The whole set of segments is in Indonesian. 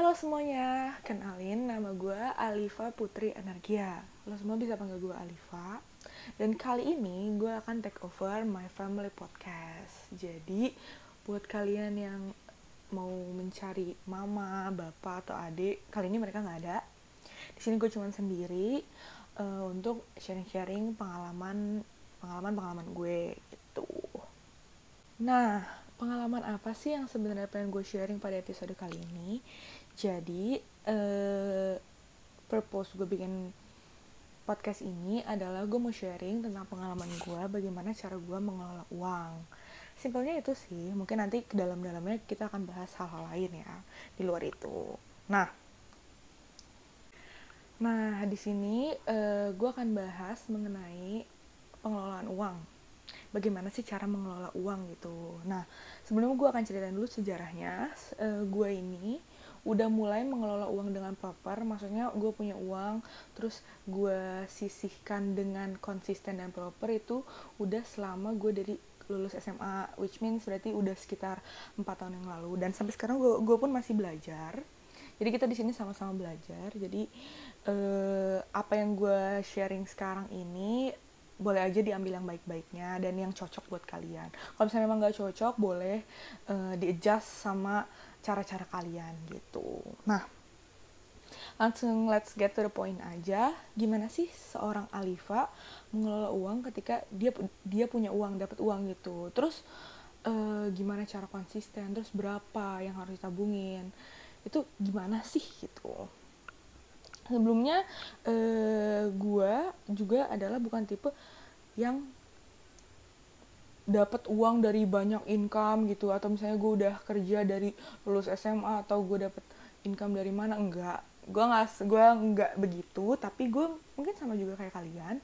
Halo semuanya, kenalin nama gue Alifa Putri Energia. Lo semua bisa panggil gue Alifa. Dan kali ini gue akan take over my family podcast. Jadi buat kalian yang mau mencari mama, bapak atau adik, kali ini mereka nggak ada. Di sini gue cuma sendiri uh, untuk sharing-sharing pengalaman pengalaman-pengalaman gue gitu. Nah, pengalaman apa sih yang sebenarnya pengen gue sharing pada episode kali ini? Jadi, uh, purpose gue bikin podcast ini adalah gue mau sharing tentang pengalaman gue, bagaimana cara gue mengelola uang. Simpelnya itu sih, mungkin nanti ke dalam-dalamnya kita akan bahas hal-hal lain ya, di luar itu. Nah, nah di sini uh, gue akan bahas mengenai pengelolaan uang. Bagaimana sih cara mengelola uang gitu. Nah, sebelum gue akan ceritain dulu sejarahnya, uh, gue ini udah mulai mengelola uang dengan proper maksudnya gue punya uang terus gue sisihkan dengan konsisten dan proper itu udah selama gue dari lulus SMA which means berarti udah sekitar empat tahun yang lalu. Dan sampai sekarang gue gue pun masih belajar. Jadi kita di sini sama-sama belajar. Jadi eh, apa yang gue sharing sekarang ini boleh aja diambil yang baik-baiknya dan yang cocok buat kalian. Kalau misalnya memang nggak cocok, boleh uh, di adjust sama cara-cara kalian gitu. Nah, langsung let's get to the point aja. Gimana sih seorang Alifa mengelola uang ketika dia dia punya uang, dapat uang gitu. Terus uh, gimana cara konsisten? Terus berapa yang harus ditabungin? Itu gimana sih gitu? Sebelumnya uh, gue juga adalah bukan tipe yang dapat uang dari banyak income gitu atau misalnya gue udah kerja dari lulus SMA atau gue dapat income dari mana enggak. Gue nggak gue nggak begitu tapi gue mungkin sama juga kayak kalian.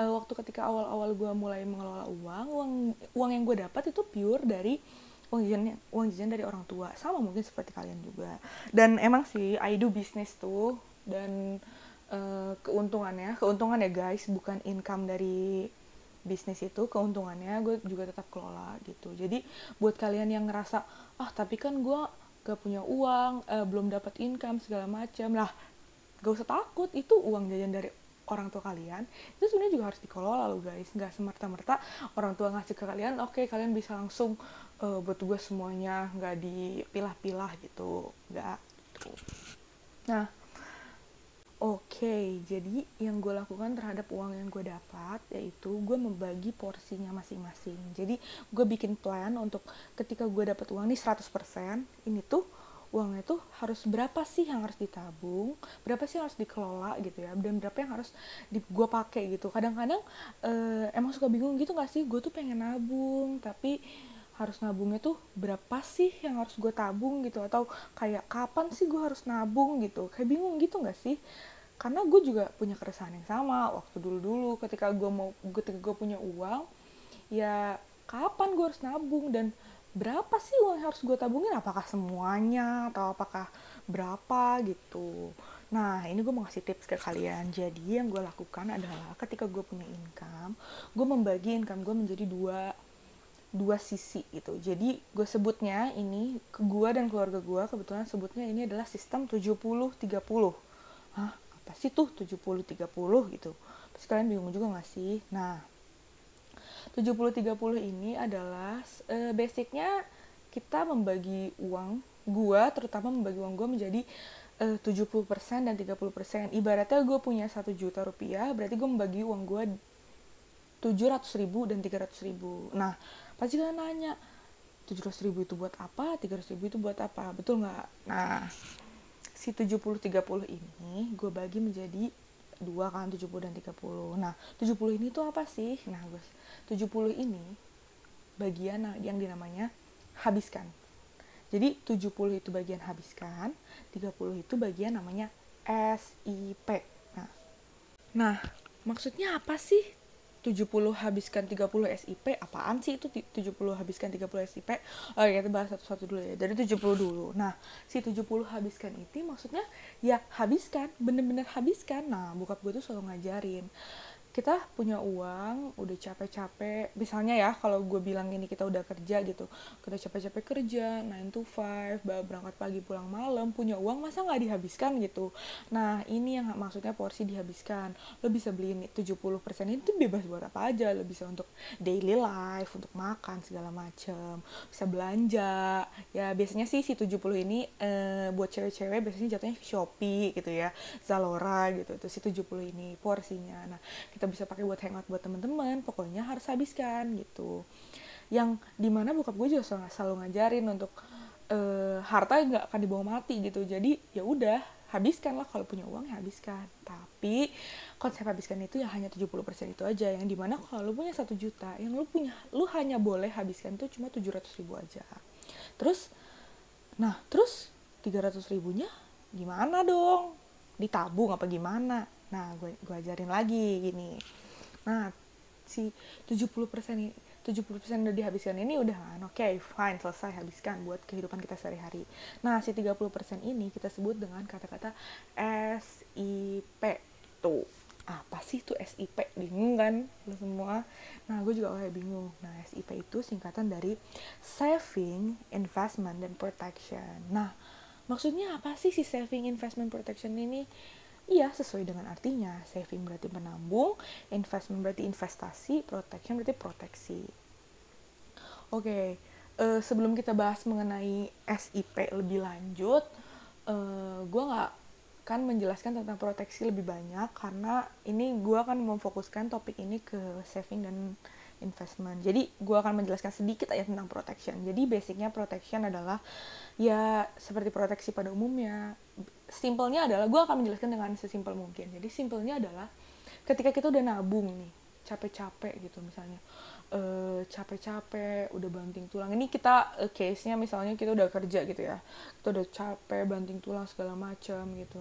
Uh, waktu ketika awal-awal gue mulai mengelola uang uang uang yang gue dapat itu pure dari uang jajan uang jajan dari orang tua. Sama mungkin seperti kalian juga. Dan emang sih I do business tuh dan uh, keuntungannya keuntungan ya guys bukan income dari bisnis itu keuntungannya gue juga tetap kelola gitu. Jadi buat kalian yang ngerasa ah tapi kan gue gak punya uang eh, belum dapat income segala macam. Lah gak usah takut itu uang jajan dari orang tua kalian itu sebenarnya juga harus dikelola loh guys. Nggak semerta-merta orang tua ngasih ke kalian oke okay, kalian bisa langsung uh, buat gue semuanya nggak dipilah-pilah gitu. Nggak. Nah Oke, okay, jadi yang gue lakukan terhadap uang yang gue dapat yaitu gue membagi porsinya masing-masing. Jadi gue bikin plan untuk ketika gue dapat uang nih 100%, ini tuh uangnya tuh harus berapa sih yang harus ditabung, berapa sih yang harus dikelola gitu ya, dan berapa yang harus di, gue pakai gitu. Kadang-kadang uh, emang suka bingung gitu gak sih, gue tuh pengen nabung tapi harus nabungnya tuh berapa sih yang harus gue tabung gitu? Atau kayak kapan sih gue harus nabung gitu? Kayak bingung gitu nggak sih? Karena gue juga punya keresahan yang sama. Waktu dulu dulu ketika gue mau ketika gue punya uang ya kapan gue harus nabung? Dan berapa sih uang yang harus gue tabungin? Apakah semuanya? Atau apakah berapa gitu? Nah ini gue mau ngasih tips ke kalian. Jadi yang gue lakukan adalah ketika gue punya income gue membagi income gue menjadi dua dua sisi gitu. Jadi gue sebutnya ini ke gue dan keluarga gue kebetulan sebutnya ini adalah sistem 70-30. Hah, apa sih tuh 70-30 gitu? Pasti kalian bingung juga gak sih? Nah, 70-30 ini adalah uh, basicnya kita membagi uang gue terutama membagi uang gue menjadi uh, 70% dan 30%. Ibaratnya gue punya 1 juta rupiah, berarti gue membagi uang gue 700 ribu dan 300 ribu. Nah, pasti kalian nanya? 700 ribu itu buat apa? 300 ribu itu buat apa? Betul nggak? Nah si 70-30 ini gue bagi menjadi dua kan 70 dan 30 nah 70 ini tuh apa sih? Nah guys 70 ini bagian yang dinamanya habiskan. Jadi 70 itu bagian habiskan 30 itu bagian namanya SIP nah nah maksudnya apa sih 70 habiskan 30 SIP apaan sih itu 70 habiskan 30 SIP oke kita bahas satu-satu dulu ya. Dari 70 dulu. Nah si 70 habiskan itu maksudnya ya habiskan bener-bener habiskan. Nah bokap gue tuh selalu ngajarin kita punya uang udah capek-capek. Misalnya ya kalau gue bilang ini kita udah kerja gitu kita capek-capek kerja 9 to 5 berangkat pagi pulang malam punya uang masa nggak dihabiskan gitu? Nah ini yang maksudnya porsi dihabiskan. Lo bisa beliin 70% itu bebas buat apa aja. Lo bisa untuk daily life untuk makan segala macem. Bisa belanja. Ya biasanya sih si 70 ini eh, buat cewek-cewek biasanya jatuhnya Shopee gitu ya Zalora gitu itu si 70 ini porsinya. Nah kita kita bisa pakai buat hangout buat teman-teman pokoknya harus habiskan gitu. Yang di mana bokap gue juga selalu, ngajarin untuk uh, harta nggak akan dibawa mati gitu. Jadi ya udah habiskan lah kalau punya uang ya habiskan. Tapi konsep habiskan itu ya hanya 70% itu aja. Yang di mana kalau lu punya satu juta yang lu punya lu hanya boleh habiskan tuh cuma 700 ribu aja. Terus nah terus 300 ribunya gimana dong? Ditabung apa gimana nah gue gue ajarin lagi gini. Nah si 70% ini 70% udah dihabiskan ini udah kan? Oke okay, fine selesai habiskan buat kehidupan kita sehari-hari. Nah si 30% ini kita sebut dengan kata-kata SIP tuh. Apa sih tuh SIP bingung kan lo semua? Nah gue juga kayak bingung. Nah SIP itu singkatan dari saving investment dan protection. Nah maksudnya apa sih si saving investment protection ini Iya, sesuai dengan artinya. Saving berarti menabung, investment berarti investasi, protection berarti proteksi. Oke, okay. uh, eh, sebelum kita bahas mengenai SIP lebih lanjut, uh, eh, gue nggak kan menjelaskan tentang proteksi lebih banyak karena ini gue akan memfokuskan topik ini ke saving dan investment. Jadi gue akan menjelaskan sedikit aja tentang protection. Jadi basicnya protection adalah ya seperti proteksi pada umumnya simpelnya adalah gue akan menjelaskan dengan sesimpel mungkin jadi simpelnya adalah ketika kita udah nabung nih capek-capek gitu misalnya uh, capek-capek udah banting tulang ini kita uh, case nya misalnya kita udah kerja gitu ya kita udah capek banting tulang segala macam gitu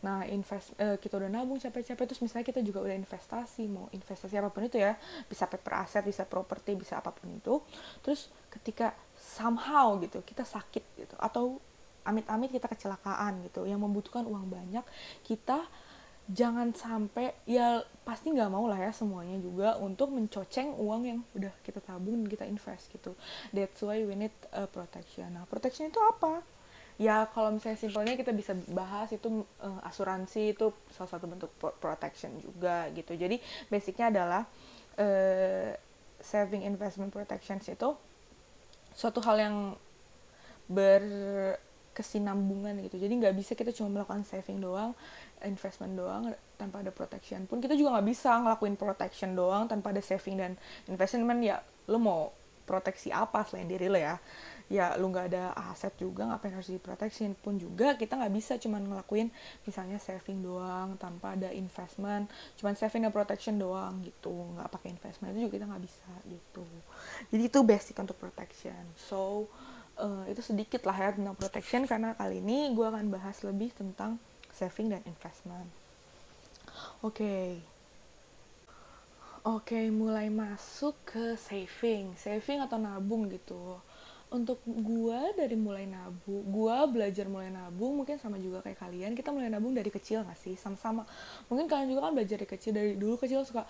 nah invest uh, kita udah nabung capek-capek terus misalnya kita juga udah investasi mau investasi apa pun itu ya bisa paper aset bisa properti bisa apa pun itu terus ketika somehow gitu kita sakit gitu atau amit-amit kita kecelakaan gitu yang membutuhkan uang banyak kita jangan sampai ya pasti nggak mau lah ya semuanya juga untuk mencoceng uang yang udah kita tabung kita invest gitu. That's why we need a protection. Nah protection itu apa ya kalau misalnya simpelnya kita bisa bahas itu uh, asuransi itu salah satu bentuk protection juga gitu. Jadi basicnya adalah uh, saving investment protections itu suatu hal yang ber kesinambungan gitu. Jadi nggak bisa kita cuma melakukan saving doang investment doang tanpa ada protection pun. Kita juga nggak bisa ngelakuin protection doang tanpa ada saving dan investment. Ya lo mau proteksi apa selain diri lo ya ya lu nggak ada aset juga ngapain harus diproteksi pun juga kita nggak bisa cuma ngelakuin misalnya saving doang tanpa ada investment cuma saving dan protection doang gitu nggak pakai investment itu juga kita nggak bisa gitu jadi itu basic untuk protection so uh, itu sedikit lah ya tentang protection karena kali ini gue akan bahas lebih tentang saving dan investment. Oke. Okay. Oke, okay, mulai masuk ke saving. Saving atau nabung gitu. Untuk gue dari mulai nabung, gue belajar mulai nabung mungkin sama juga kayak kalian. Kita mulai nabung dari kecil gak sih? Sama-sama. Mungkin kalian juga kan belajar dari kecil. Dari dulu kecil suka,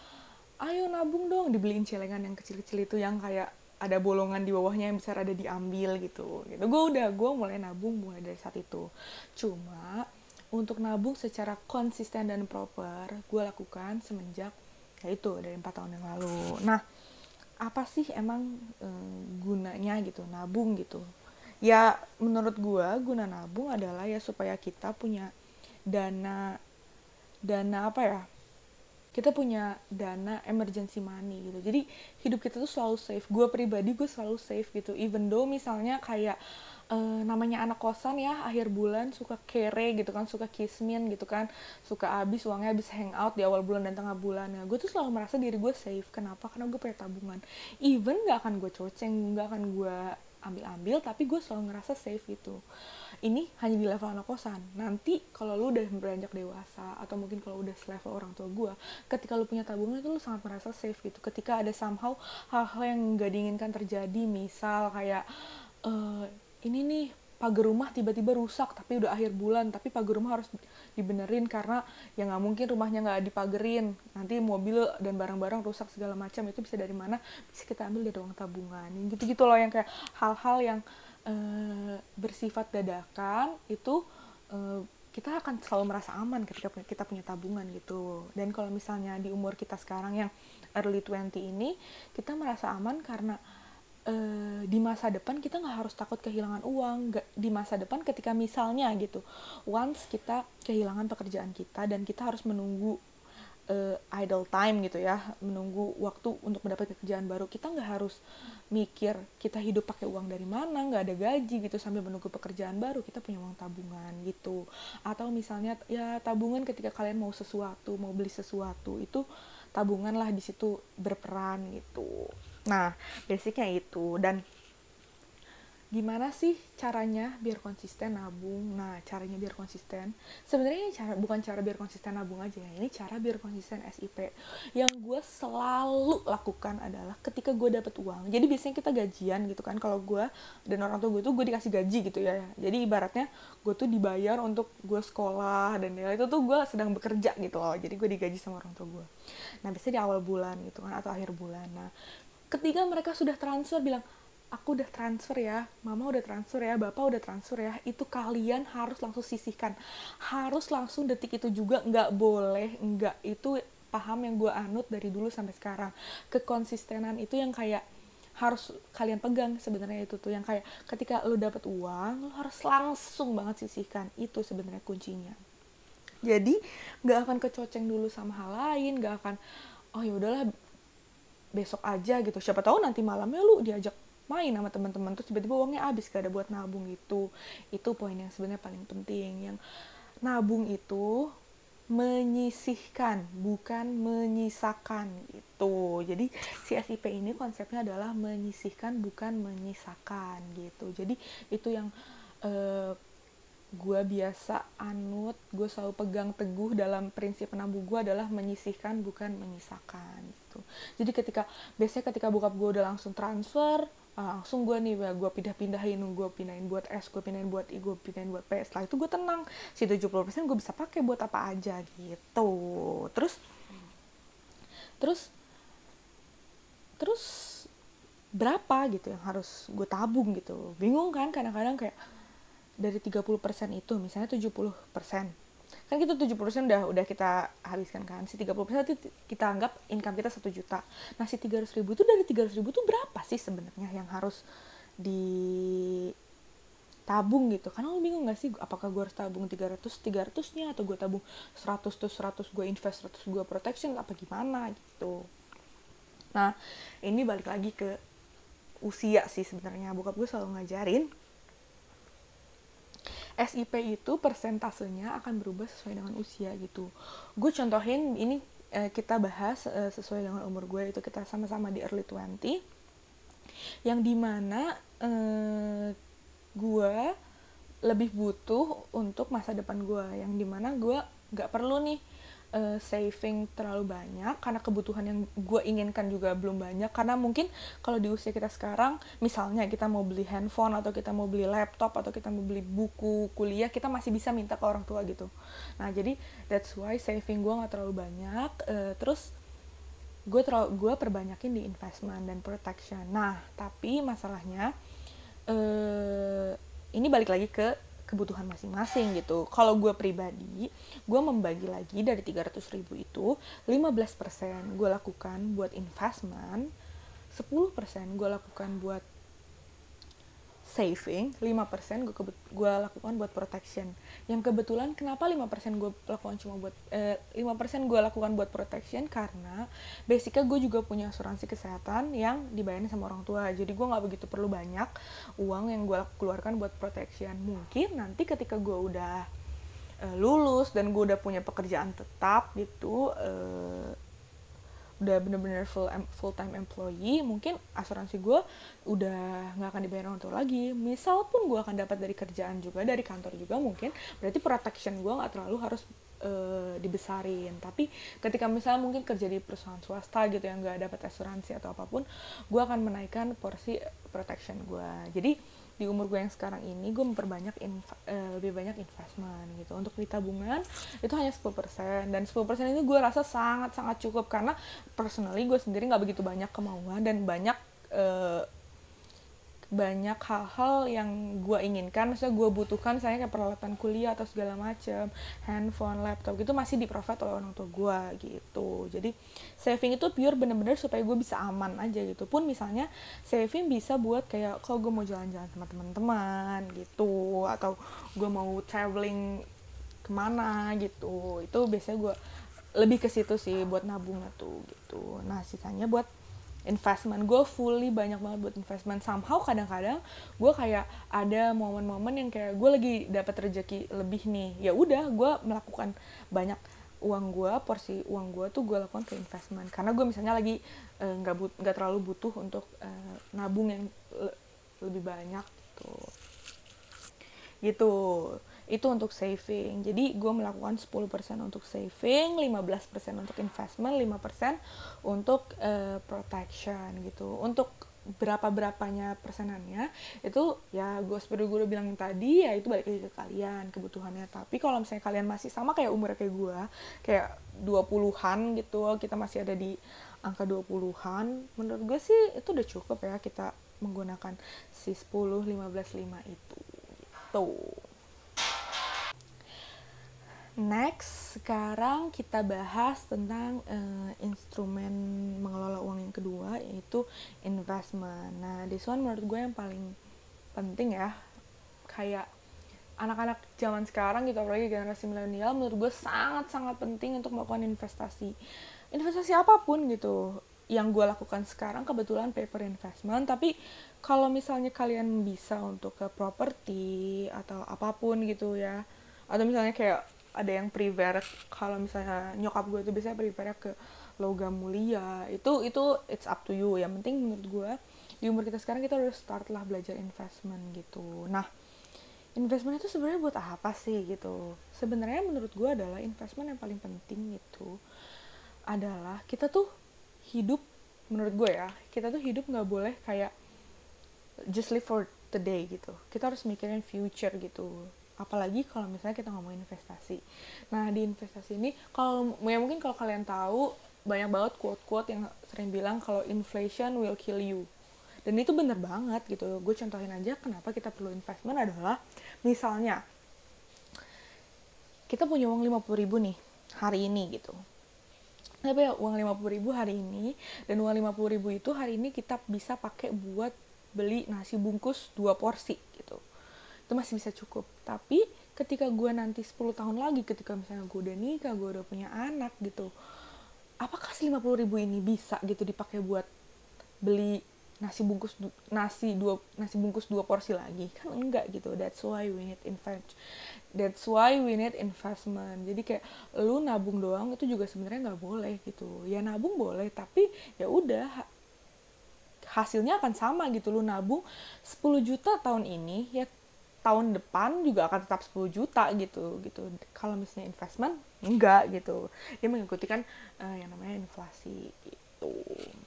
ayo nabung dong. Dibeliin celengan yang kecil-kecil itu yang kayak ada bolongan di bawahnya yang besar ada diambil gitu gitu gue udah gue mulai nabung mulai dari saat itu cuma untuk nabung secara konsisten dan proper gue lakukan semenjak ya itu dari empat tahun yang lalu nah apa sih emang e, gunanya gitu nabung gitu? Ya menurut gue guna nabung adalah ya supaya kita punya dana dana apa ya? Kita punya dana emergency money gitu. Jadi hidup kita tuh selalu safe. Gue pribadi gue selalu safe gitu. Even though misalnya kayak uh, namanya anak kosan ya akhir bulan suka kere gitu kan suka kismin gitu kan suka habis uangnya habis hangout di awal bulan dan tengah bulan. Ya gue tuh selalu merasa diri gue safe. Kenapa? Karena gue punya tabungan. Even gak akan gue coceng gak akan gue ambil-ambil tapi gue selalu ngerasa safe gitu. Ini hanya di level anak kosan. Nanti kalau lu udah beranjak dewasa atau mungkin kalau udah selevel orang tua gue ketika lu punya tabungan itu lu sangat merasa safe gitu. Ketika ada somehow hal-hal yang gak diinginkan terjadi misal kayak uh, ini nih pagar rumah tiba-tiba rusak tapi udah akhir bulan tapi pagar rumah harus dibenerin karena ya nggak mungkin rumahnya nggak dipagerin. Nanti mobil dan barang-barang rusak segala macam itu bisa dari mana? Bisa kita ambil dari uang tabungan. Gitu-gitu loh yang kayak hal-hal yang uh, bersifat dadakan itu uh, kita akan selalu merasa aman ketika kita punya tabungan gitu. Dan kalau misalnya di umur kita sekarang yang early 20 ini kita merasa aman karena uh, di masa depan kita nggak harus takut kehilangan uang gak, di masa depan ketika misalnya gitu once kita kehilangan pekerjaan kita dan kita harus menunggu uh, idle time gitu ya menunggu waktu untuk mendapat pekerjaan baru kita nggak harus mikir kita hidup pakai uang dari mana nggak ada gaji gitu sambil menunggu pekerjaan baru kita punya uang tabungan gitu. Atau misalnya ya tabungan ketika kalian mau sesuatu mau beli sesuatu itu tabungan lah di situ berperan gitu nah basicnya itu. Dan gimana sih caranya biar konsisten nabung? Nah caranya biar konsisten. Sebenarnya ini cara bukan cara biar konsisten nabung aja ya. Ini cara biar konsisten SIP yang gue selalu lakukan adalah ketika gue dapet uang. Jadi biasanya kita gajian gitu kan. Kalau gue dan orang tua gue tuh gue dikasih gaji gitu ya. Jadi ibaratnya gue tuh dibayar untuk gue sekolah dan ya itu tuh gue sedang bekerja gitu loh. Jadi gue digaji sama orang tua gue nah biasanya di awal bulan gitu kan atau akhir bulan. Nah ketika mereka sudah transfer bilang aku udah transfer ya, mama udah transfer ya, bapak udah transfer ya, itu kalian harus langsung sisihkan. Harus langsung detik itu juga, nggak boleh, nggak. Itu paham yang gue anut dari dulu sampai sekarang. Kekonsistenan itu yang kayak harus kalian pegang sebenarnya itu tuh yang kayak ketika lu dapat uang lu harus langsung banget sisihkan itu sebenarnya kuncinya jadi nggak akan kecoceng dulu sama hal lain nggak akan oh ya udahlah besok aja gitu. Siapa tahu nanti malamnya lu diajak main sama teman-teman terus tiba-tiba uangnya habis gak ada buat nabung itu itu poin yang sebenarnya paling penting yang nabung itu menyisihkan bukan menyisakan gitu. Jadi si SIP ini konsepnya adalah menyisihkan bukan menyisakan gitu. Jadi itu yang uh, gue biasa anut gue selalu pegang teguh dalam prinsip nabung gue adalah menyisihkan bukan menyisakan gitu. Jadi ketika biasanya ketika bokap gue udah langsung transfer uh, langsung gue nih gue pindah-pindahin gue pindahin buat S gue pindahin buat I gue pindahin buat P. Setelah itu gue tenang si 70% gue bisa pakai buat apa aja gitu. Terus terus terus berapa gitu yang harus gue tabung gitu. Bingung kan kadang-kadang kayak dari 30% itu misalnya 70% kan kita 70% udah udah kita habiskan kan. Si 30% itu kita anggap income kita 1 juta. Nah si 300 ribu itu dari 300 ribu itu berapa sih sebenarnya yang harus di tabung gitu? Karena lo bingung gak sih apakah gue harus tabung 300 300 nya atau gue tabung 100 tuh 100 gue invest 100 gue protection apa gimana gitu? Nah ini balik lagi ke usia sih sebenarnya. Bokap gue selalu ngajarin SIP itu persentasenya akan berubah sesuai dengan usia gitu. Gue contohin ini eh, kita bahas eh, sesuai dengan umur gue itu kita sama-sama di early 20 yang di mana eh, gue lebih butuh untuk masa depan gue yang di mana gue nggak perlu nih uh, saving terlalu banyak karena kebutuhan yang gue inginkan juga belum banyak. Karena mungkin kalau di usia kita sekarang misalnya kita mau beli handphone atau kita mau beli laptop atau kita mau beli buku kuliah kita masih bisa minta ke orang tua gitu. Nah jadi that's why saving gue nggak terlalu banyak. Uh, terus gue terlalu gue perbanyakin di investment dan protection. Nah tapi masalahnya uh, ini balik lagi ke kebutuhan masing-masing gitu. Kalau gue pribadi, gue membagi lagi dari 300 ribu itu 15% gue lakukan buat investment, 10% gue lakukan buat saving 5% gue gue lakukan buat protection. Yang kebetulan kenapa 5% gue lakukan cuma buat eh, 5% gue lakukan buat protection? Karena basicnya gue juga punya asuransi kesehatan yang dibayarin sama orang tua. Jadi gue nggak begitu perlu banyak uang yang gue keluarkan buat protection. Mungkin nanti ketika gue udah uh, lulus dan gue udah punya pekerjaan tetap gitu uh, udah bener-bener full full time employee mungkin asuransi gue udah nggak akan dibayar orang tua lagi. Misal pun gue akan dapat dari kerjaan juga dari kantor juga mungkin berarti protection gue nggak terlalu harus uh, dibesarin. Tapi ketika misalnya mungkin kerja di perusahaan swasta gitu yang nggak dapat asuransi atau apa pun gue akan menaikkan porsi protection gue jadi di umur gue yang sekarang ini gue memperbanyak inv- uh, lebih banyak investment gitu. Untuk di tabungan itu hanya 10% dan 10% ini gue rasa sangat sangat cukup karena personally gue sendiri nggak begitu banyak kemauan dan banyak uh, banyak hal-hal yang gue inginkan. Maksudnya gue butuhkan saya kayak peralatan kuliah atau segala macam handphone laptop gitu masih di provide oleh orang tua gue gitu. Jadi saving itu pure bener-bener supaya gue bisa aman aja gitu. Pun misalnya saving bisa buat kayak kalau gue mau jalan-jalan sama teman-teman gitu atau gue mau traveling ke mana gitu itu biasanya gue lebih ke situ sih buat nabungnya tuh gitu. Nah sisanya buat investment. Gue fully banyak banget buat investment. Somehow kadang-kadang gue kayak ada momen-momen yang kayak gue lagi dapat rezeki lebih nih. Ya udah gue melakukan banyak uang gue porsi uang gue tuh gue lakukan ke investment. Karena gue misalnya lagi nggak uh, nggak terlalu butuh untuk uh, nabung yang le lebih banyak gitu. Gitu itu untuk saving. Jadi gue melakukan 10% untuk saving 15% untuk investment 5% untuk uh, protection gitu. Untuk berapa berapanya persenannya itu ya gue seperti gue udah bilang tadi ya itu balik lagi ke kalian kebutuhannya. Tapi kalau misalnya kalian masih sama kayak umur kayak gue kayak 20-an gitu kita masih ada di angka 20-an menurut gue sih itu udah cukup ya kita menggunakan si 10 15 5 itu gitu Next, sekarang kita bahas tentang uh, instrumen mengelola uang yang kedua yaitu investment. Nah, this one menurut gue yang paling penting ya. Kayak anak-anak zaman sekarang gitu apalagi generasi milenial menurut gue sangat-sangat penting untuk melakukan investasi. Investasi apa pun gitu. Yang gue lakukan sekarang kebetulan paper investment, tapi kalau misalnya kalian bisa untuk ke properti atau apa pun gitu ya. Atau misalnya kayak ada yang prefer kalau misalnya nyokap gue itu biasanya prefer ke logam mulia. Itu itu it's up to you. Yang penting menurut gue di umur kita sekarang kita udah start lah belajar investment gitu. Nah investment itu sebenarnya buat apa sih gitu? Sebenarnya menurut gue adalah investment yang paling penting itu adalah kita tuh hidup menurut gue ya kita tuh hidup nggak boleh kayak just live for the day gitu. Kita harus mikirin future gitu apalagi kalau misalnya kita ngomongin investasi. Nah di investasi ini kalau ya mungkin kalau kalian tahu banyak banget quote-quote yang sering bilang kalau inflation will kill you. Dan itu bener banget gitu. Gue contohin aja kenapa kita perlu investment adalah misalnya kita punya uang 50 ribu nih hari ini gitu. Tapi ya uang 50 ribu hari ini dan uang 50 ribu itu hari ini kita bisa pakai buat beli nasi bungkus dua porsi itu masih bisa cukup. Tapi ketika gue nanti 10 tahun lagi ketika misalnya gue udah nikah gue udah punya anak gitu apakah 50 ribu ini bisa gitu dipakai buat beli nasi bungkus nasi dua nasi bungkus dua porsi lagi? Kan enggak gitu. That's why we need invest that's why we need investment. Jadi kayak lu nabung doang itu juga sebenarnya nggak boleh gitu. Ya nabung boleh tapi ya udah hasilnya akan sama gitu. Lu nabung 10 juta tahun ini ya tahun depan juga akan tetap 10 juta gitu gitu. Kalau misalnya investment enggak gitu. Dia mengikuti kan uh, yang namanya inflasi gitu.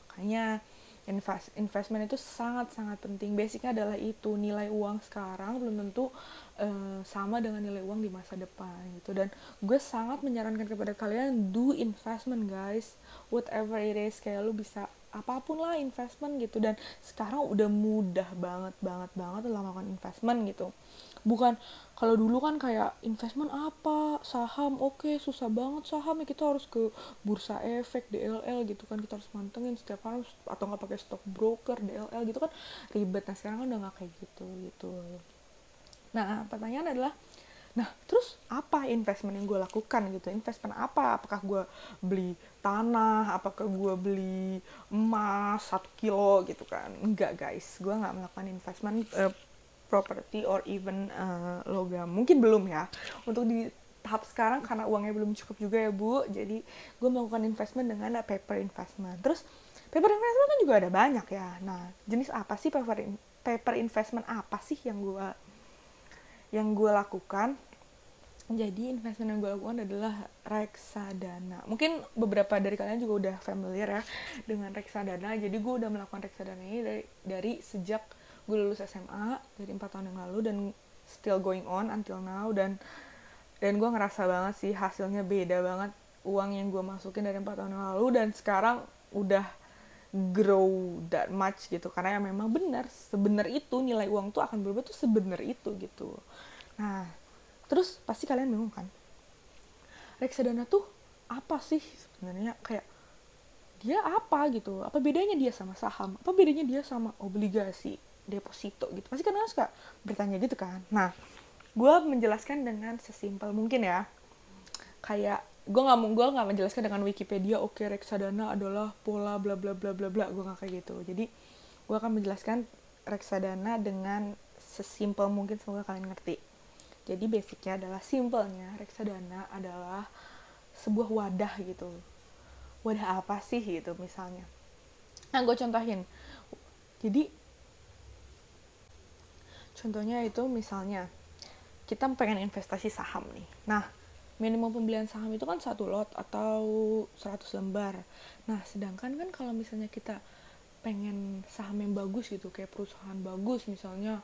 Makanya invest investment itu sangat sangat penting. Basicnya adalah itu nilai uang sekarang belum tentu uh, sama dengan nilai uang di masa depan gitu. Dan gue sangat menyarankan kepada kalian do investment guys. Whatever it is kayak lu bisa apa pun lah investment gitu. Dan sekarang udah mudah banget banget banget lah melakukan investment gitu. Bukan kalau dulu kan kayak investment apa? Saham oke okay, susah banget saham. Ya kita harus ke bursa efek DLL gitu kan. Kita harus mantengin setiap hari atau nggak pakai stock broker DLL gitu kan. Ribet. Nah sekarang kan udah nggak kayak gitu gitu. Nah pertanyaan adalah Nah, terus apa investment yang gue lakukan gitu? Investment apa? Apakah gue beli tanah? Apakah gue beli emas satu kilo gitu kan? Enggak guys, gue nggak melakukan investment uh, property or even uh, logam. Mungkin belum ya. Untuk di tahap sekarang karena uangnya belum cukup juga ya bu. Jadi gue melakukan investment dengan paper investment. Terus paper investment kan juga ada banyak ya. Nah, jenis apa sih paper in paper investment apa sih yang gue yang gue lakukan. Jadi investment yang gue lakukan adalah reksadana. Mungkin beberapa dari kalian juga udah familiar ya dengan reksadana. Jadi gue udah melakukan reksadana ini dari, dari sejak gue lulus SMA dari empat tahun yang lalu dan still going on until now. Dan dan gue ngerasa banget sih hasilnya beda banget. Uang yang gue masukin dari empat tahun yang lalu dan sekarang udah grow that much gitu. Karena ya memang benar sebenar itu nilai uang tuh akan berubah tuh sebenar itu gitu. Nah terus pasti kalian bingung kan? Reksadana tuh apa sih sebenarnya? Kayak dia apa gitu? Apa bedanya dia sama saham? Apa bedanya dia sama obligasi deposito gitu? Pasti kan suka bertanya gitu kan? Nah gue menjelaskan dengan sesimpel mungkin ya kayak gue nggak mau gue nggak menjelaskan dengan Wikipedia oke okay, reksadana adalah pola bla bla bla bla bla gue nggak kayak gitu. Jadi gue akan menjelaskan reksadana dengan sesimpel mungkin semoga kalian ngerti. Jadi basicnya adalah simpelnya reksadana adalah sebuah wadah gitu. Wadah apa sih gitu misalnya? Nah gue contohin. Jadi contohnya itu misalnya kita pengen investasi saham nih. Nah minimum pembelian saham itu kan satu lot atau 100 lembar nah sedangkan kan kalau misalnya kita pengen saham yang bagus gitu kayak perusahaan bagus misalnya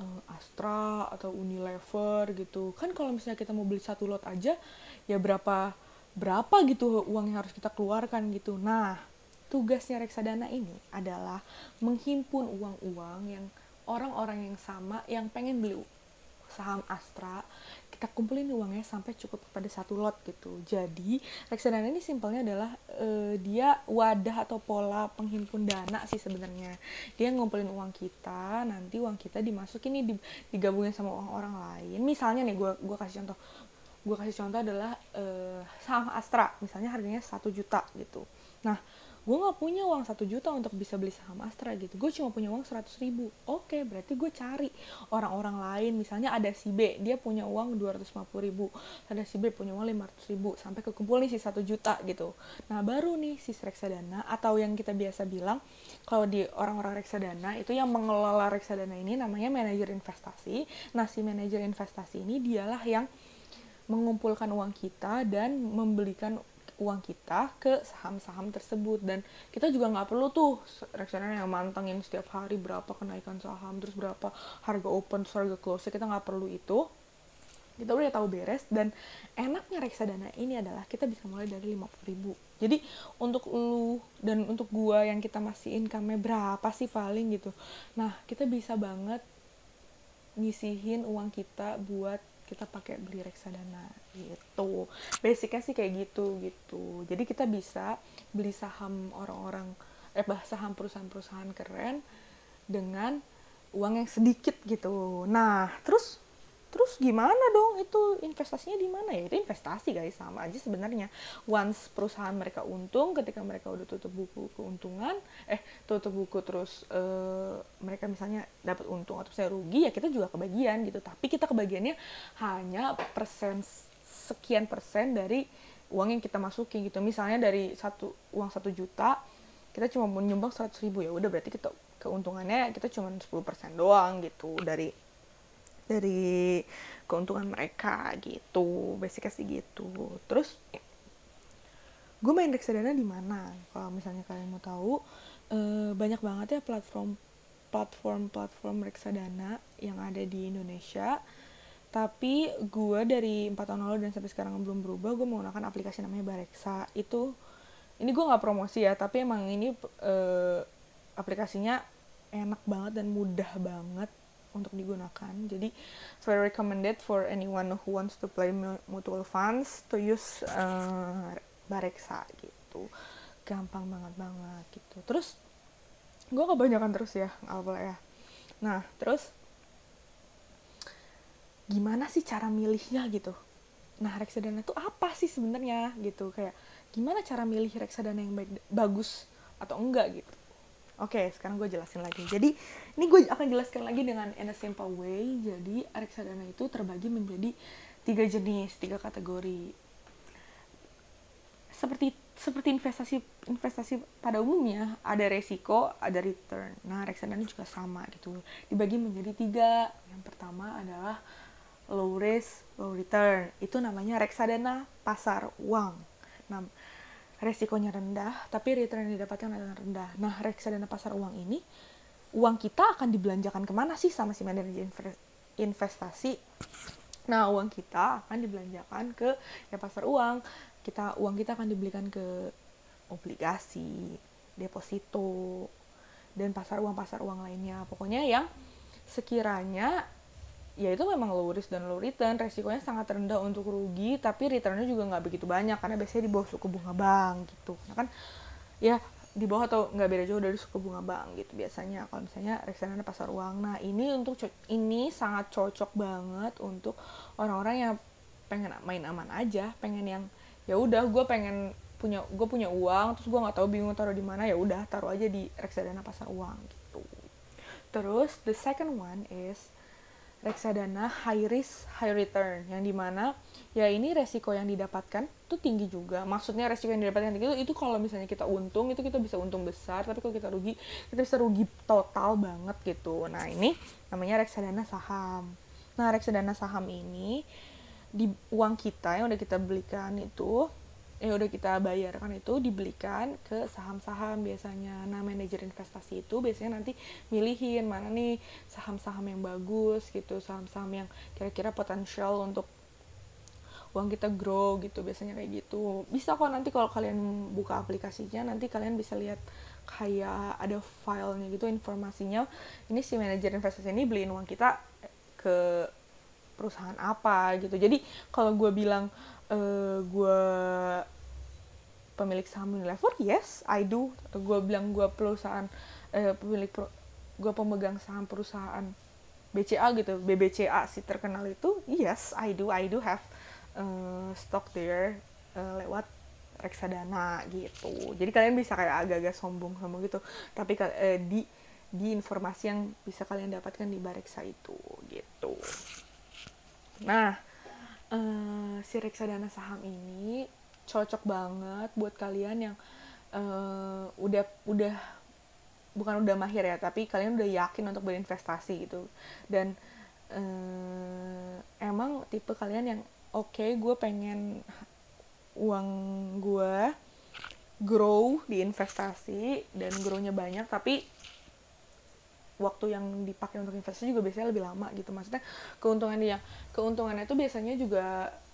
uh, Astra atau Unilever gitu kan kalau misalnya kita mau beli satu lot aja ya berapa berapa gitu uang yang harus kita keluarkan gitu. Nah, tugasnya reksadana ini adalah menghimpun uang-uang yang orang-orang yang sama yang pengen beli saham Astra kita kumpulin uangnya sampai cukup pada satu lot gitu. Jadi reksadana ini simpelnya adalah uh, dia wadah atau pola penghimpun dana sih sebenarnya. Dia ngumpulin uang kita nanti uang kita dimasukin nih digabungin sama uang orang lain. Misalnya nih gue gua kasih contoh. Gue kasih contoh adalah uh, saham Astra. Misalnya harganya satu juta gitu. Nah gue nggak punya uang satu juta untuk bisa beli saham Astra gitu. Gue cuma punya uang seratus ribu. Oke berarti gue cari orang-orang lain. Misalnya ada si B dia punya uang dua ratus lima puluh ribu. Ada si B punya uang lima ratus ribu sampai kekumpul nih si satu juta gitu. Nah baru nih si reksadana atau yang kita biasa bilang kalau di orang-orang reksadana itu yang mengelola reksadana ini namanya manajer investasi. Nah si manajer investasi ini dialah yang mengumpulkan uang kita dan membelikan uang kita ke saham-saham tersebut. Dan kita juga nggak perlu tuh reksadana yang mantengin setiap hari berapa kenaikan saham terus berapa harga open terus harga close. Kita nggak perlu itu. Kita udah tahu beres. Dan enaknya reksadana ini adalah kita bisa mulai dari 50 ribu. Jadi untuk lu dan untuk gua yang kita masih income-nya berapa sih paling gitu. Nah kita bisa banget ngisihin uang kita buat kita pakai beli reksadana gitu. Basicnya sih kayak gitu gitu. Jadi kita bisa beli saham orang-orang eh bah saham perusahaan-perusahaan keren dengan uang yang sedikit gitu. Nah terus terus gimana dong? Itu investasinya di mana ya? Itu investasi guys. Sama aja sebenarnya. Once perusahaan mereka untung ketika mereka udah tutup buku keuntungan eh tutup buku terus uh, mereka misalnya dapat untung atau saya rugi ya kita juga kebagian gitu. Tapi kita kebagiannya hanya persen sekian persen dari uang yang kita masukin gitu. Misalnya dari satu uang satu juta kita cuma menyumbang seratus ribu ya. Udah berarti kita keuntungannya kita cuma 10% doang gitu dari dari keuntungan mereka gitu. Basicnya sih gitu. Terus gue main reksadana di mana? Kalau misalnya kalian mau tahu eh, banyak banget ya platform platform platform reksadana yang ada di Indonesia. Tapi gue dari empat tahun lalu dan sampai sekarang belum berubah gue menggunakan aplikasi namanya Bareksa. Itu ini gue nggak promosi ya tapi emang ini eh, aplikasinya enak banget dan mudah banget untuk digunakan. Jadi very recommended for anyone who wants to play mutual funds to use uh, Bareksa gitu. Gampang banget banget gitu. Terus gue kebanyakan terus ya apa ya. Nah terus gimana sih cara milihnya gitu? Nah reksadana itu apa sih sebenarnya gitu kayak gimana cara milih reksadana yang baik bagus atau enggak gitu Oke, okay, sekarang gue jelasin lagi. Jadi, ini gue akan jelaskan lagi dengan in a simple way. Jadi, reksadana itu terbagi menjadi tiga jenis, tiga kategori. Seperti seperti investasi investasi pada umumnya ada resiko, ada return. Nah, reksadana juga sama gitu. Dibagi menjadi tiga. Yang pertama adalah low risk, low return. Itu namanya reksadana pasar uang. Nah, resikonya rendah, tapi return yang didapatkan adalah rendah. Nah, reksadana pasar uang ini uang kita akan dibelanjakan ke mana sih sama si manajer investasi? Nah uang kita akan dibelanjakan ke ya pasar uang. Kita uang kita akan dibelikan ke obligasi deposito dan pasar uang pasar uang lainnya. Pokoknya yang sekiranya ya itu memang low risk dan low return. Resikonya sangat rendah untuk rugi tapi returnnya juga nggak begitu banyak karena biasanya di bawah suku bunga bank gitu. Nah kan ya di bawah atau nggak beda jauh dari suku bunga bank gitu biasanya. Kalau misalnya reksadana pasar uang. Nah ini untuk ini sangat cocok banget untuk orang-orang yang pengen main aman aja pengen yang ya udah gue pengen punya gue punya uang terus gue nggak tahu bingung taruh di mana ya udah taruh aja di reksadana pasar uang gitu. Terus the second one is reksadana high risk high return yang di mana ya ini resiko yang didapatkan tuh tinggi juga. Maksudnya resiko yang didapatkan tinggi itu itu kalau misalnya kita untung itu kita bisa untung besar tapi kalau kita rugi kita bisa rugi total banget gitu. Nah ini namanya reksadana saham. Nah reksadana saham ini di uang kita yang udah kita belikan itu yang udah kita bayarkan itu dibelikan ke saham-saham biasanya. Nah, manajer investasi itu biasanya nanti milihin mana nih saham-saham yang bagus gitu, saham-saham yang kira-kira potensial untuk uang kita grow gitu biasanya kayak gitu. Bisa kok nanti kalau kalian buka aplikasinya nanti kalian bisa lihat kayak ada filenya gitu informasinya. Ini si manajer investasi ini beliin uang kita ke perusahaan apa gitu. Jadi kalau gue bilang eh, gue pemilik saham Unilever yes I do. Gue bilang gue perusahaan uh, pemilik pro, gue pemegang saham perusahaan BCA gitu BBCA si terkenal itu yes I do. I do have uh, stock there uh, lewat reksadana gitu. Jadi kalian bisa kayak agak-agak sombong sombong gitu. Tapi uh, di di informasi yang bisa kalian dapatkan di Bareksa itu gitu. Nah uh, si reksadana saham ini cocok banget buat kalian yang uh, udah udah bukan udah mahir ya tapi kalian udah yakin untuk berinvestasi gitu. Dan uh, emang tipe kalian yang oke okay, gue pengen uang gue grow di investasi dan grownya banyak tapi waktu yang dipakai untuk investasi juga biasanya lebih lama gitu. Maksudnya keuntungannya keuntungannya itu biasanya juga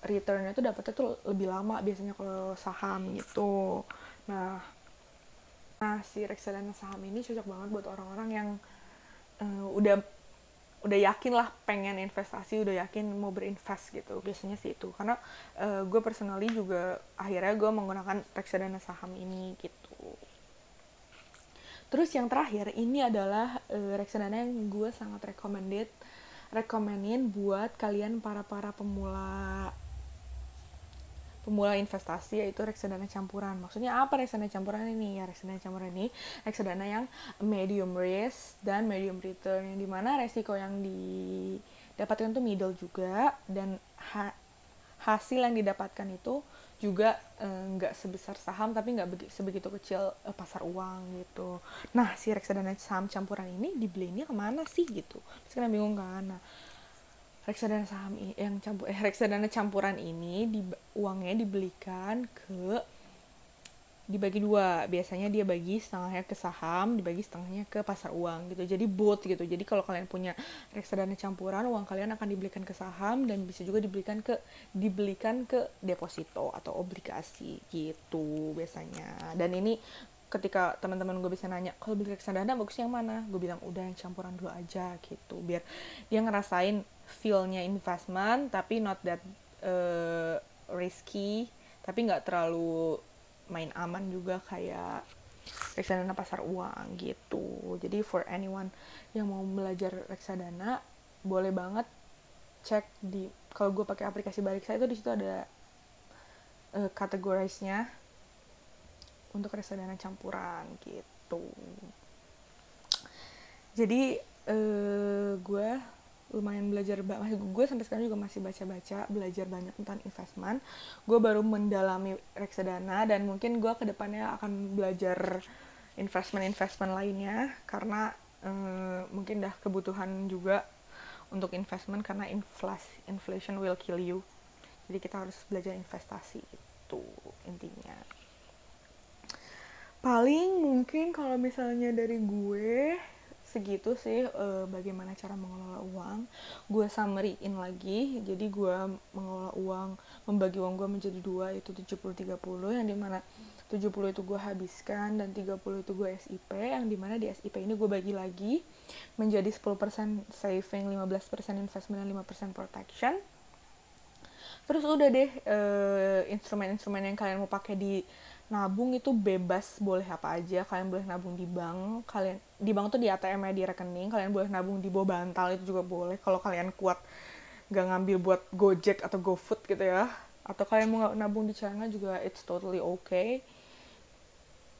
returnnya itu dapetnya tuh lebih lama biasanya kalau saham gitu. Nah nah si reksadana saham ini cocok banget buat orang-orang yang uh, udah udah yakin lah pengen investasi udah yakin mau berinvest gitu. Biasanya sih itu. Karena uh, gue personally juga akhirnya gue menggunakan reksadana saham ini gitu Terus yang terakhir ini adalah uh, reksadana yang gue sangat recommended, rekomenin buat kalian para para pemula pemula investasi yaitu reksadana campuran. Maksudnya apa reksadana campuran ini? Ya reksadana campuran ini reksadana yang medium risk dan medium return yang di mana resiko yang didapatkan tuh middle juga dan ha hasil yang didapatkan itu juga eh, nggak e, sebesar saham tapi nggak sebegitu kecil e, pasar uang gitu. Nah si reksadana saham campuran ini dibelinya ke mana sih gitu? Terus kalian bingung kan? Nah reksadana saham yang campur eh reksadana campuran ini di, uangnya dibelikan ke dibagi dua. Biasanya dia bagi setengahnya ke saham dibagi setengahnya ke pasar uang gitu. Jadi both gitu. Jadi kalau kalian punya reksadana campuran uang kalian akan dibelikan ke saham dan bisa juga dibelikan ke dibelikan ke deposito atau obligasi gitu biasanya. Dan ini ketika teman-teman gue bisa nanya kalau beli reksadana bagus yang mana? Gue bilang udah yang campuran dulu aja gitu. Biar dia ngerasain feelnya investment tapi not that uh, risky tapi nggak terlalu main aman juga kayak reksadana pasar uang gitu. Jadi for anyone yang mau belajar reksadana boleh banget cek di kalau gue pakai aplikasi Bariksa itu di situ ada uh, categorize-nya untuk reksadana campuran gitu. Jadi uh, gue lumayan belajar masih gue sampai sekarang juga masih baca-baca belajar banyak tentang investment. Gue baru mendalami reksadana dan mungkin gue ke depannya akan belajar investment investment lainnya karena um, mungkin dah kebutuhan juga untuk investment karena inflasi inflation will kill you. Jadi kita harus belajar investasi itu intinya. Paling mungkin kalau misalnya dari gue segitu sih uh, bagaimana cara mengelola uang. Gue summary-in lagi. Jadi gue mengelola uang membagi uang gue menjadi dua itu 70-30 yang di mana 70 itu gue habiskan dan 30 itu gue SIP yang di mana di SIP ini gue bagi lagi menjadi 10% saving 15% investment dan 5% protection. Terus udah deh uh, instrumen-instrumen yang kalian mau pakai di nabung itu bebas boleh apa aja. Kalian boleh nabung di bank kalian di bank tuh di ATM ya di rekening. Kalian boleh nabung di bawah bantal itu juga boleh. Kalau kalian kuat gak ngambil buat Gojek atau GoFood gitu ya. Atau kalian mau nabung di celana juga it's totally okay.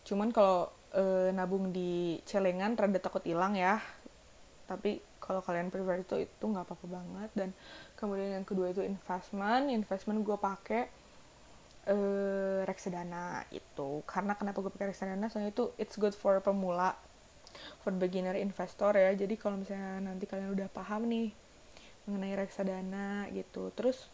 Cuman kalau e, nabung di celengan rada takut hilang ya. Tapi kalau kalian prefer itu itu nggak apa-apa banget. Dan kemudian yang kedua itu investment. Investment gue pakai uh, reksadana itu. Karena kenapa gue pakai reksadana? Soalnya itu it's good for pemula for beginner investor ya. Jadi kalau misalnya nanti kalian udah paham nih mengenai reksadana gitu terus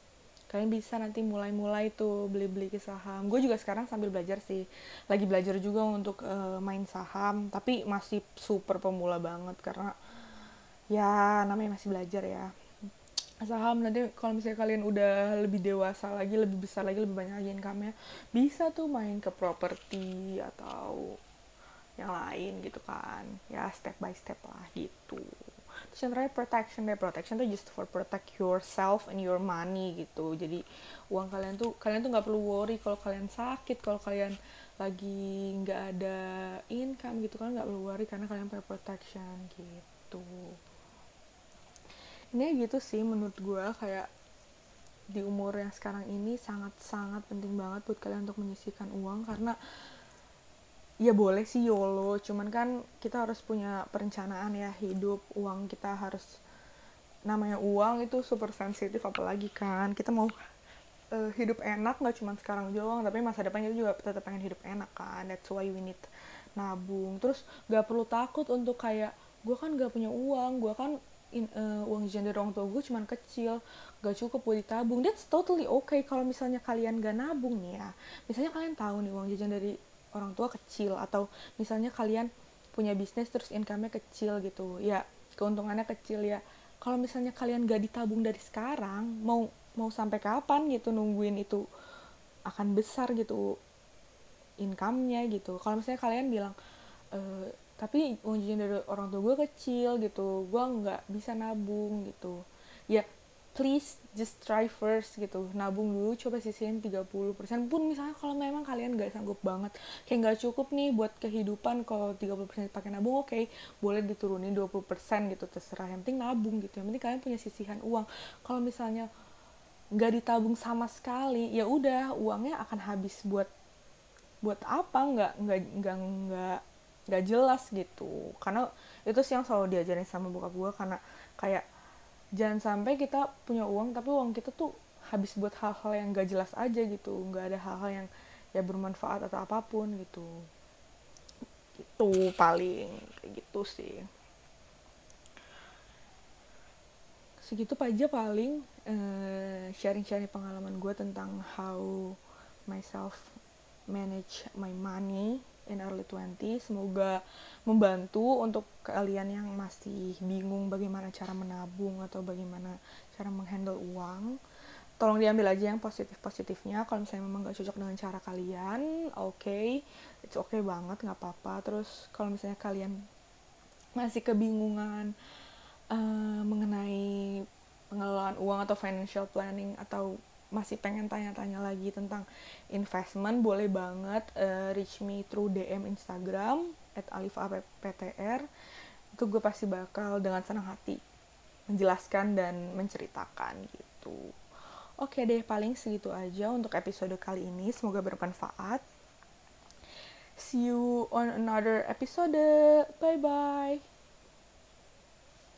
kalian bisa nanti mulai-mulai tuh beli-beli ke saham. Gue juga sekarang sambil belajar sih. Lagi belajar juga untuk uh, main saham tapi masih super pemula banget karena ya namanya masih belajar ya saham nanti kalau misalnya kalian udah lebih dewasa lagi lebih besar lagi lebih banyak lagi income-nya bisa tuh main ke properti atau yang lain gitu kan. Ya step by step lah gitu. Terus yang terakhir protection deh. Protection tuh just for protect yourself and your money gitu. Jadi uang kalian tuh kalian tuh nggak perlu worry kalau kalian sakit kalau kalian lagi nggak ada income gitu kan nggak perlu worry karena kalian punya protection gitu ini gitu sih menurut gue kayak di umur yang sekarang ini sangat-sangat penting banget buat kalian untuk menyisihkan uang karena ya boleh sih YOLO cuman kan kita harus punya perencanaan ya hidup uang kita harus namanya uang itu super sensitif apalagi kan kita mau uh, hidup enak nggak cuma sekarang doang tapi masa depan kita juga tetap pengen hidup enak kan that's why we need nabung. Terus gak perlu takut untuk kayak gue kan gak punya uang gue kan in, uh, uang jajan dari orang tua gue cuman kecil gak cukup buat ditabung. That's totally okay kalau misalnya kalian gak nabung nih ya. Misalnya kalian tahu nih uang jajan dari orang tua kecil atau misalnya kalian punya bisnis terus income-nya kecil gitu. Ya keuntungannya kecil ya. Kalau misalnya kalian gak ditabung dari sekarang mau mau sampai kapan gitu nungguin itu akan besar gitu income-nya gitu. Kalau misalnya kalian bilang e, tapi jajan dari orang tua gue kecil gitu. Gue nggak bisa nabung gitu. Ya please just try first gitu. Nabung dulu coba sisihin 30% pun misalnya kalau memang kalian gak sanggup banget kayak nggak cukup nih buat kehidupan kalau 30% pakai nabung oke okay, boleh diturunin 20% gitu terserah. Yang penting nabung gitu. Yang penting kalian punya sisihan uang. Kalau misalnya nggak ditabung sama sekali ya udah uangnya akan habis buat buat apa? Nggak nggak nggak nggak gak jelas gitu. Karena itu sih yang selalu diajarin sama bokap gue karena kayak jangan sampai kita punya uang tapi uang kita tuh habis buat hal-hal yang gak jelas aja gitu. Nggak ada hal-hal yang ya bermanfaat atau apa pun gitu. Itu paling kayak gitu sih. Segitu aja paling uh, sharing-sharing pengalaman gue tentang how myself manage my money in early 20 semoga membantu untuk kalian yang masih bingung bagaimana cara menabung atau bagaimana cara menghandle uang. Tolong diambil aja yang positif-positifnya. Kalau misalnya memang gak cocok dengan cara kalian oke. Okay, it's okay banget nggak apa-apa. Terus kalau misalnya kalian masih kebingungan uh, mengenai pengelolaan uang atau financial planning atau masih pengen tanya-tanya lagi tentang investment boleh banget uh, reach me through DM Instagram at alifaptr itu gue pasti bakal dengan senang hati menjelaskan dan menceritakan gitu. Oke deh paling segitu aja untuk episode kali ini. Semoga bermanfaat. See you on another episode. Bye bye